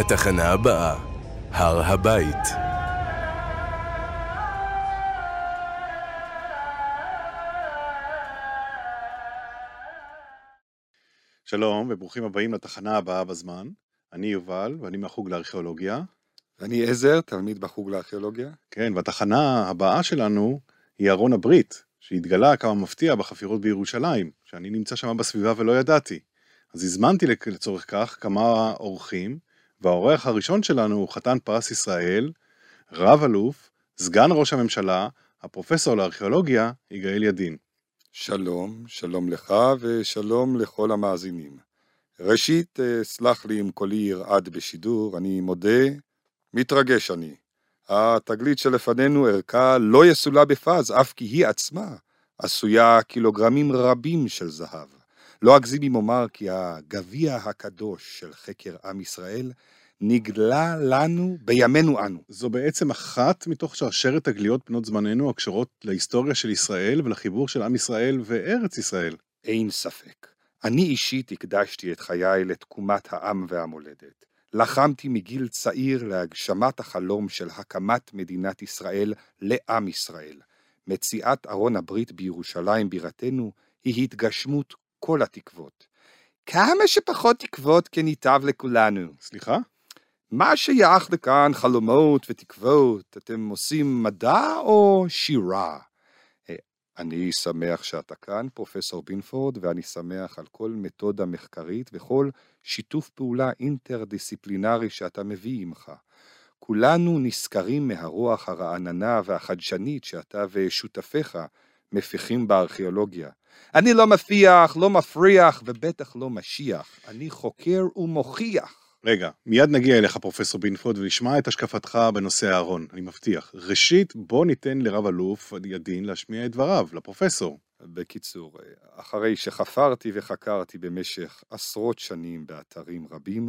התחנה הבאה, הר הבית. שלום וברוכים הבאים לתחנה הבאה בזמן. אני יובל ואני מהחוג לארכיאולוגיה. אני עזר, תלמיד בחוג לארכיאולוגיה. כן, והתחנה הבאה שלנו היא ארון הברית, שהתגלה כמה מפתיע בחפירות בירושלים, שאני נמצא שם בסביבה ולא ידעתי. אז הזמנתי לצורך כך כמה אורחים, והאורח הראשון שלנו הוא חתן פרס ישראל, רב אלוף, סגן ראש הממשלה, הפרופסור לארכיאולוגיה, יגאל ידין. שלום, שלום לך ושלום לכל המאזינים. ראשית, אה, סלח לי אם קולי ירעד בשידור, אני מודה, מתרגש אני. התגלית שלפנינו ערכה לא יסולה בפז, אף כי היא עצמה עשויה קילוגרמים רבים של זהב. לא אגזים אם אומר כי הגביע הקדוש של חקר עם ישראל נגלה לנו בימינו אנו. זו בעצם אחת מתוך שרשרת תגליות בנות זמננו הקשורות להיסטוריה של ישראל ולחיבור של עם ישראל וארץ ישראל. אין ספק. אני אישית הקדשתי את חיי לתקומת העם והמולדת. לחמתי מגיל צעיר להגשמת החלום של הקמת מדינת ישראל לעם ישראל. מציאת ארון הברית בירושלים בירתנו היא התגשמות כל התקוות. כמה שפחות תקוות כן ייטב לכולנו. סליחה? מה שייך לכאן חלומות ותקוות? אתם עושים מדע או שירה? אה, אני שמח שאתה כאן, פרופסור בינפורד, ואני שמח על כל מתודה מחקרית וכל שיתוף פעולה אינטרדיסציפלינרי שאתה מביא עמך. כולנו נשכרים מהרוח הרעננה והחדשנית שאתה ושותפיך מפיחים בארכיאולוגיה. אני לא מפיח, לא מפריח ובטח לא משיח, אני חוקר ומוכיח. רגע, מיד נגיע אליך פרופסור בינפורד ונשמע את השקפתך בנושא הארון, אני מבטיח. ראשית, בוא ניתן לרב אלוף ידין להשמיע את דבריו, לפרופסור. בקיצור, אחרי שחפרתי וחקרתי במשך עשרות שנים באתרים רבים,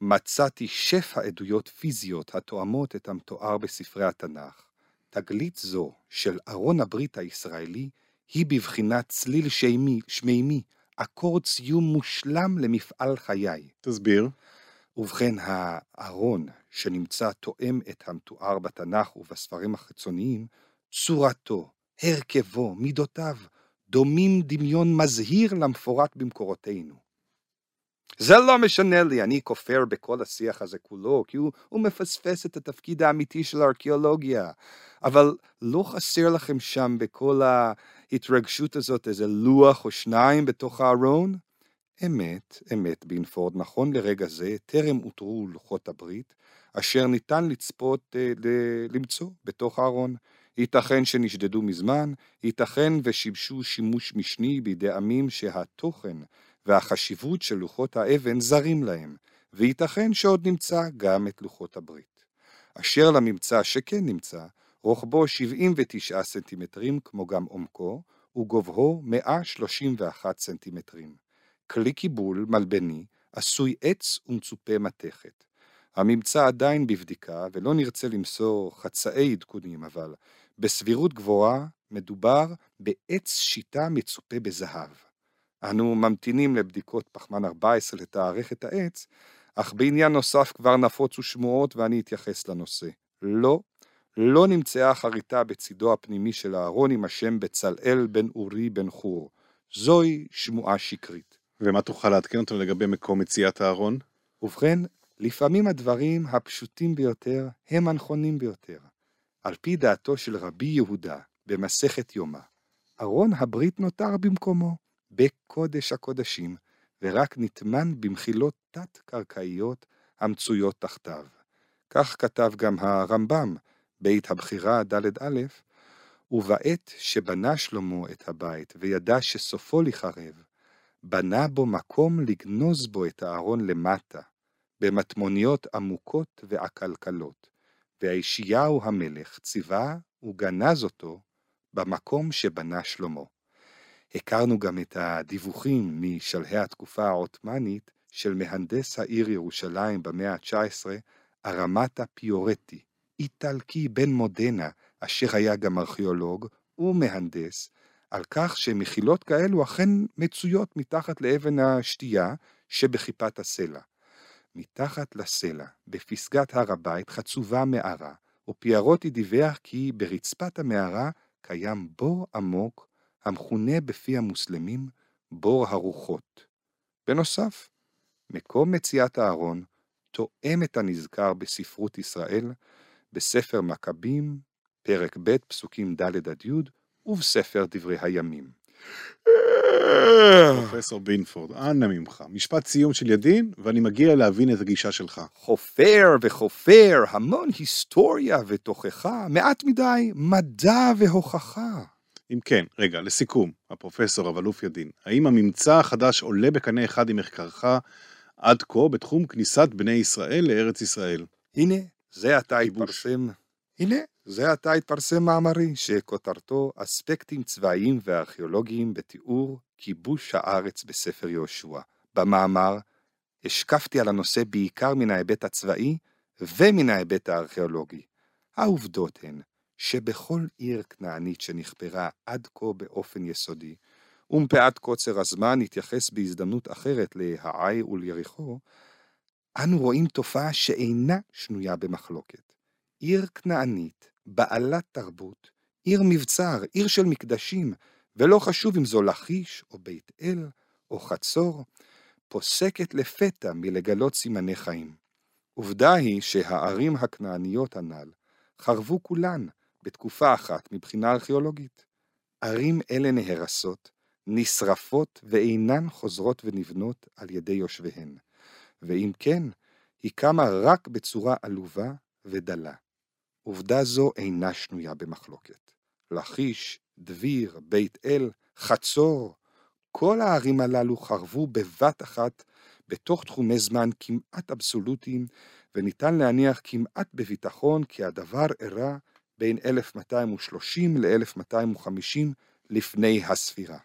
מצאתי שפע עדויות פיזיות התואמות את המתואר בספרי התנ"ך. תגלית זו של ארון הברית הישראלי היא בבחינת צליל שמימי, שמימי, אקורד סיום מושלם למפעל חיי. תסביר. ובכן, הארון שנמצא תואם את המתואר בתנ"ך ובספרים החיצוניים, צורתו, הרכבו, מידותיו, דומים דמיון מזהיר למפורט במקורותינו. זה לא משנה לי, אני כופר בכל השיח הזה כולו, כי הוא, הוא מפספס את התפקיד האמיתי של הארכיאולוגיה. אבל לא חסר לכם שם בכל ההתרגשות הזאת איזה לוח או שניים בתוך הארון? אמת, אמת בינפורד, נכון לרגע זה, טרם אותרו לוחות הברית, אשר ניתן לצפות, אה, ל- למצוא בתוך הארון. ייתכן שנשדדו מזמן, ייתכן ושימשו שימוש משני בידי עמים שהתוכן והחשיבות של לוחות האבן זרים להם, וייתכן שעוד נמצא גם את לוחות הברית. אשר לממצא שכן נמצא, רוחבו 79 סנטימטרים כמו גם עומקו, וגובהו 131 סנטימטרים. כלי קיבול מלבני, עשוי עץ ומצופה מתכת. הממצא עדיין בבדיקה, ולא נרצה למסור חצאי עדכונים, אבל בסבירות גבוהה מדובר בעץ שיטה מצופה בזהב. אנו ממתינים לבדיקות פחמן 14 לתארך את העץ, אך בעניין נוסף כבר נפוצו שמועות ואני אתייחס לנושא. לא, לא נמצאה חריטה בצידו הפנימי של הארון עם השם בצלאל בן אורי בן חור. זוהי שמועה שקרית. ומה תוכל לעדכן אותנו לגבי מקום מציאת הארון? ובכן, לפעמים הדברים הפשוטים ביותר הם הנכונים ביותר. על פי דעתו של רבי יהודה במסכת יומא, ארון הברית נותר במקומו, בקודש הקודשים, ורק נטמן במחילות תת-קרקעיות המצויות תחתיו. כך כתב גם הרמב"ם, בית הבחירה ד' א', ובעת שבנה שלמה את הבית וידע שסופו לחרב, בנה בו מקום לגנוז בו את הארון למטה, במטמוניות עמוקות ועקלקלות, ויאשיהו המלך ציווה וגנז אותו במקום שבנה שלמה. הכרנו גם את הדיווחים משלהי התקופה העות'מאנית של מהנדס העיר ירושלים במאה ה-19, ארמטה פיורטי, איטלקי בן מודנה, אשר היה גם ארכיאולוג ומהנדס, על כך שמחילות כאלו אכן מצויות מתחת לאבן השתייה שבכיפת הסלע. מתחת לסלע, בפסגת הר הבית, חצובה מערה, ופיירוטי דיווח כי ברצפת המערה קיים בור עמוק, המכונה בפי המוסלמים בור הרוחות. בנוסף, מקום מציאת הארון תואם את הנזכר בספרות ישראל, בספר מכבים, פרק ב', פסוקים ד' עד י', ובספר דברי הימים. פרופסור בינפורד, אנא ממך, משפט סיום של ידין, ואני מגיע להבין את הגישה שלך. חופר וחופר, המון היסטוריה ותוכחה, מעט מדי מדע והוכחה. אם כן, רגע, לסיכום, הפרופסור רב-אלוף ידין, האם הממצא החדש עולה בקנה אחד עם מחקרך עד כה בתחום כניסת בני ישראל לארץ ישראל? הנה, זה עתה. התפרסם, הנה, זה עתה התפרסם מאמרי שכותרתו אספקטים צבאיים וארכיאולוגיים בתיאור כיבוש הארץ בספר יהושע. במאמר השקפתי על הנושא בעיקר מן ההיבט הצבאי ומן ההיבט הארכיאולוגי. העובדות הן שבכל עיר כנענית שנחפרה עד כה באופן יסודי, ומפאת קוצר הזמן נתייחס בהזדמנות אחרת להעי וליריחו, אנו רואים תופעה שאינה שנויה במחלוקת. עיר כנענית, בעלת תרבות, עיר מבצר, עיר של מקדשים, ולא חשוב אם זו לכיש, או בית אל, או חצור, פוסקת לפתע מלגלות סימני חיים. עובדה היא שהערים הכנעניות הנ"ל חרבו כולן בתקופה אחת מבחינה ארכיאולוגית. ערים אלה נהרסות, נשרפות ואינן חוזרות ונבנות על ידי יושביהן, ואם כן, היא קמה רק בצורה עלובה ודלה. עובדה זו אינה שנויה במחלוקת. לכיש, דביר, בית אל, חצור, כל הערים הללו חרבו בבת אחת בתוך תחומי זמן כמעט אבסולוטיים, וניתן להניח כמעט בביטחון כי הדבר אירע בין 1230 ל-1250 לפני הספירה.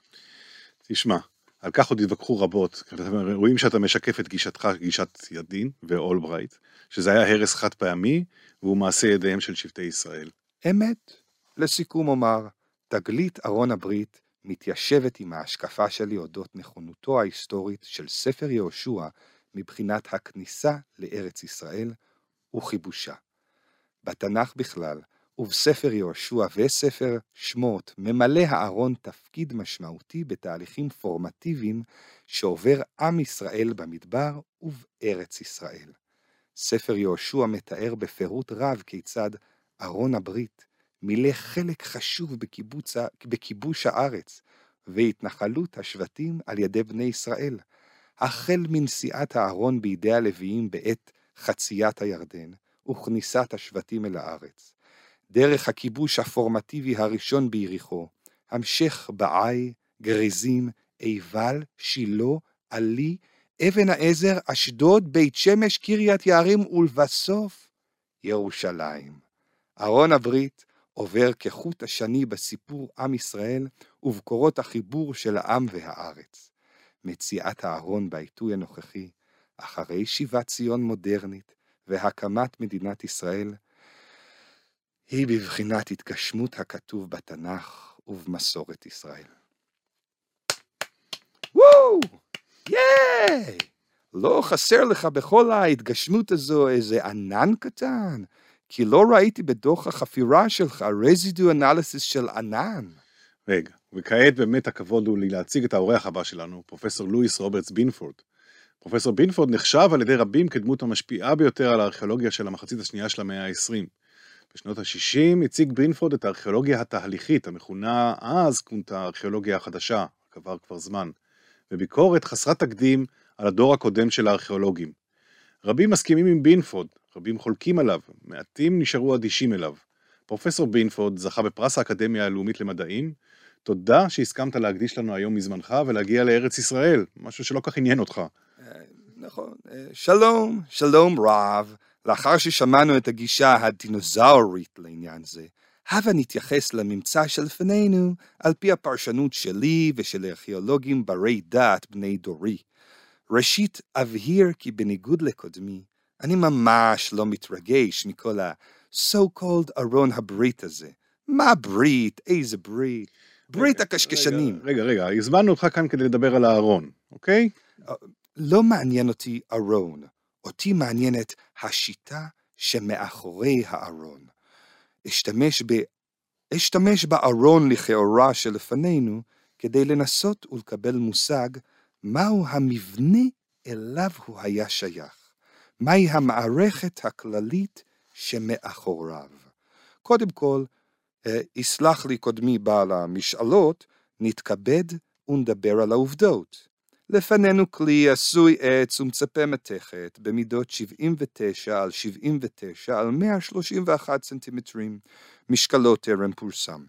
תשמע, על כך עוד יתווכחו רבות, רואים שאתה משקף את גישתך, גישת ידין ואולברייט, שזה היה הרס חד פעמי, והוא מעשה ידיהם של שבטי ישראל. אמת. לסיכום אומר, תגלית ארון הברית מתיישבת עם ההשקפה שלי אודות נכונותו ההיסטורית של ספר יהושע מבחינת הכניסה לארץ ישראל וכיבושה. בתנ"ך בכלל, ובספר יהושע וספר שמות, ממלא הארון תפקיד משמעותי בתהליכים פורמטיביים שעובר עם ישראל במדבר ובארץ ישראל. ספר יהושע מתאר בפירוט רב כיצד ארון הברית מילא חלק חשוב בקיבוץ, בכיבוש הארץ והתנחלות השבטים על ידי בני ישראל, החל מנשיאת הארון בידי הלוויים בעת חציית הירדן וכניסת השבטים אל הארץ, דרך הכיבוש הפורמטיבי הראשון ביריחו, המשך בעי, גריזים, עיבל, שילה, עלי, אבן העזר, אשדוד, בית שמש, קריית יערים ולבסוף ירושלים. ארון הברית עובר כחוט השני בסיפור עם ישראל ובקורות החיבור של העם והארץ. מציאת הארון בעיתוי הנוכחי, אחרי שיבת ציון מודרנית והקמת מדינת ישראל, היא בבחינת התגשמות הכתוב בתנ"ך ובמסורת ישראל. וואו! ייי! לא חסר לך בכל ההתגשמות הזו איזה ענן קטן? כי לא ראיתי בדוח החפירה שלך רזידו אנליסיס של ענן. רגע, וכעת באמת הכבוד הוא לי להציג את האורח הבא שלנו, פרופסור לואיס רוברטס בינפורד. פרופסור בינפורד נחשב על ידי רבים כדמות המשפיעה ביותר על הארכיאולוגיה של המחצית השנייה של המאה ה-20. בשנות ה-60 הציג בינפורד את הארכיאולוגיה התהליכית, המכונה אז כונתה הארכיאולוגיה החדשה, עבר כבר זמן, וביקורת חסרת תקדים על הדור הקודם של הארכיאולוגים. רבים מסכימים עם בינפורד, רבים חולקים עליו, מעטים נשארו אדישים אליו. פרופסור בינפורד זכה בפרס האקדמיה הלאומית למדעים, תודה שהסכמת להקדיש לנו היום מזמנך ולהגיע לארץ ישראל, משהו שלא כך עניין אותך. נכון. אה, שלום, שלום רב. לאחר ששמענו את הגישה הדינוזאורית לעניין זה, הבה נתייחס לממצא שלפנינו על פי הפרשנות שלי ושל ארכיאולוגים ברי דעת בני דורי. ראשית, אבהיר כי בניגוד לקודמי, אני ממש לא מתרגש מכל ה-so called ארון הברית הזה. מה ברית? איזה ברית? ברית הקשקשנים. רגע, רגע, הזמנו אותך כאן כדי לדבר על הארון, אוקיי? לא מעניין אותי ארון, אותי מעניינת השיטה שמאחורי הארון. אשתמש, ב... אשתמש בארון לכאורה שלפנינו כדי לנסות ולקבל מושג מהו המבנה אליו הוא היה שייך. מהי המערכת הכללית שמאחוריו. קודם כל, אה, יסלח לי קודמי בעל המשאלות, נתכבד ונדבר על העובדות. לפנינו כלי עשוי עץ ומצפה מתכת במידות 79 על 79 על 131 סנטימטרים, משקלו טרם פורסם.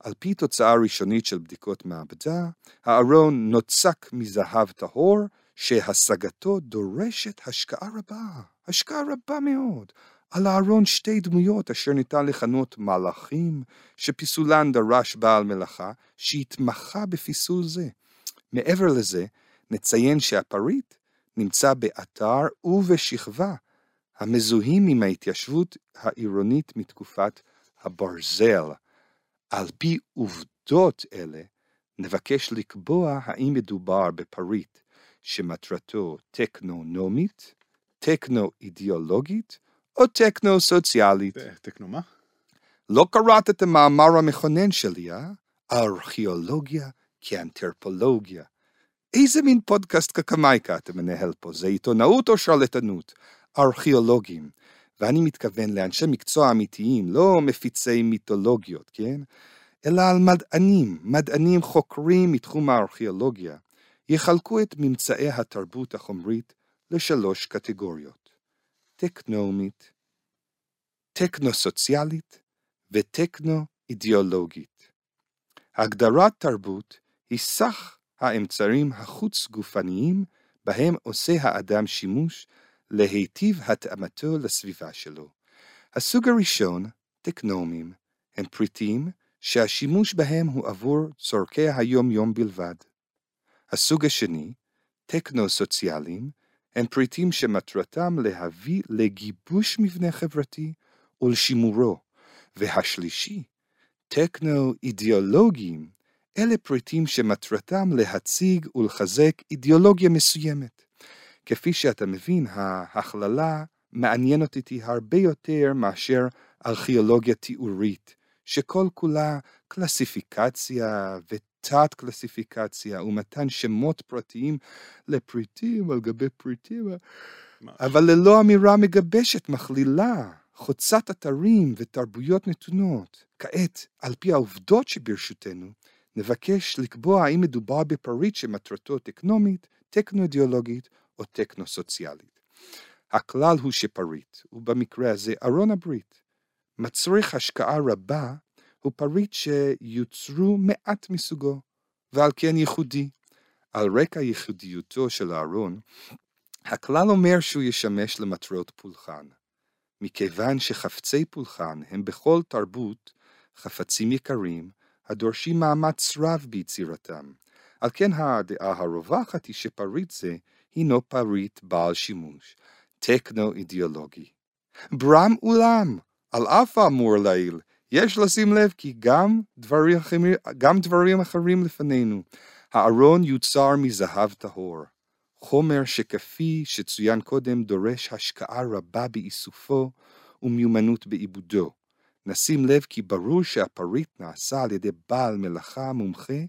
על פי תוצאה ראשונית של בדיקות מעבדה, הארון נוצק מזהב טהור, שהשגתו דורשת השקעה רבה, השקעה רבה מאוד. על הארון שתי דמויות אשר ניתן לכנות מלאכים, שפיסולן דרש בעל מלאכה, שהתמחה בפיסול זה. מעבר לזה, נציין שהפריט נמצא באתר ובשכבה המזוהים עם ההתיישבות העירונית מתקופת הברזל. על פי עובדות אלה, נבקש לקבוע האם מדובר בפריט שמטרתו טכנונומית, טכנו-אידיאולוגית או טכנו-סוציאלית. טכנו מה? לא קראת את המאמר המכונן שלי, אה? ארכיאולוגיה כאנתרפולוגיה. איזה מין פודקאסט קקמייקה אתה מנהל פה? זה עיתונאות או שרלטנות? ארכיאולוגים. ואני מתכוון לאנשי מקצוע אמיתיים, לא מפיצי מיתולוגיות, כן? אלא על מדענים, מדענים חוקרים מתחום הארכיאולוגיה, יחלקו את ממצאי התרבות החומרית לשלוש קטגוריות, טכנומית, טכנו-סוציאלית וטכנו-אידיאולוגית. הגדרת תרבות היא סך האמצעים החוץ-גופניים בהם עושה האדם שימוש להיטיב התאמתו לסביבה שלו. הסוג הראשון, טכנומים, הם פריטים שהשימוש בהם הוא עבור צורכי היום-יום בלבד. הסוג השני, טכנו-סוציאליים, הם פריטים שמטרתם להביא לגיבוש מבנה חברתי ולשימורו, והשלישי, טכנו-אידיאולוגיים, אלה פריטים שמטרתם להציג ולחזק אידיאולוגיה מסוימת. כפי שאתה מבין, ההכללה מעניינת אותי הרבה יותר מאשר ארכיאולוגיה תיאורית, שכל כולה קלסיפיקציה תת קלסיפיקציה ומתן שמות פרטיים לפריטים על גבי פריטים, אבל ללא אמירה מגבשת, מכלילה, חוצת אתרים ותרבויות נתונות. כעת, על פי העובדות שברשותנו, נבקש לקבוע האם מדובר בפריט שמטרתו טכנומית, טכנו-אידיאולוגית או טכנו-סוציאלית. הכלל הוא שפריט, ובמקרה הזה ארון הברית, מצריך השקעה רבה הוא פריט שיוצרו מעט מסוגו, ועל כן ייחודי. על רקע ייחודיותו של הארון, הכלל אומר שהוא ישמש למטרות פולחן. מכיוון שחפצי פולחן הם בכל תרבות חפצים יקרים, הדורשים מאמץ רב ביצירתם. על כן הדעה הרווחת היא שפריט זה הינו פריט בעל שימוש, טכנו-אידיאולוגי. ברם אולם, על אף האמור לעיל, יש לשים לב כי גם דברים, אחרים, גם דברים אחרים לפנינו. הארון יוצר מזהב טהור, חומר שכפי שצוין קודם דורש השקעה רבה באיסופו ומיומנות בעיבודו. נשים לב כי ברור שהפריט נעשה על ידי בעל מלאכה מומחה,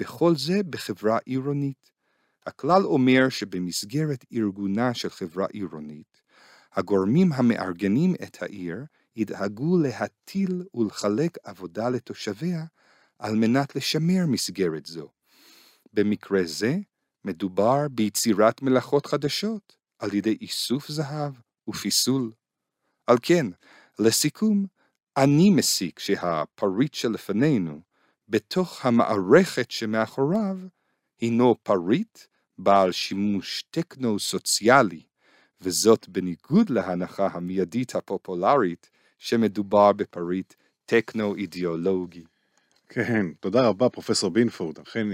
וכל זה בחברה עירונית. הכלל אומר שבמסגרת ארגונה של חברה עירונית, הגורמים המארגנים את העיר ידאגו להטיל ולחלק עבודה לתושביה על מנת לשמר מסגרת זו. במקרה זה, מדובר ביצירת מלאכות חדשות על ידי איסוף זהב ופיסול. על כן, לסיכום, אני מסיק שהפריט שלפנינו, בתוך המערכת שמאחוריו, הינו פריט בעל שימוש טכנו-סוציאלי, וזאת בניגוד להנחה המיידית הפופולרית שמדובר בפריט טכנו-אידיאולוגי. כן, תודה רבה פרופסור בינפורד, אכן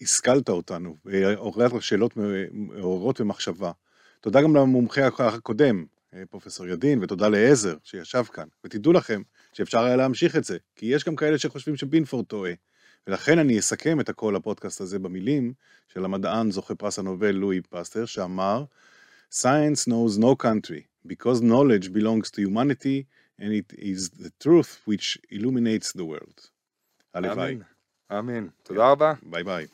השכלת אותנו, עוררת שאלות מעוררות ומחשבה. תודה גם למומחה הקודם, פרופסור ידין, ותודה לעזר שישב כאן. ותדעו לכם שאפשר היה להמשיך את זה, כי יש גם כאלה שחושבים שבינפורד טועה. ולכן אני אסכם את הכל הפודקאסט הזה במילים של המדען זוכה פרס הנובל לואי פסטר, שאמר, Science knows no country, because knowledge belongs to humanity, and it is the truth which illuminates the world. הלוואי. אמן. אמן. תודה רבה. ביי ביי.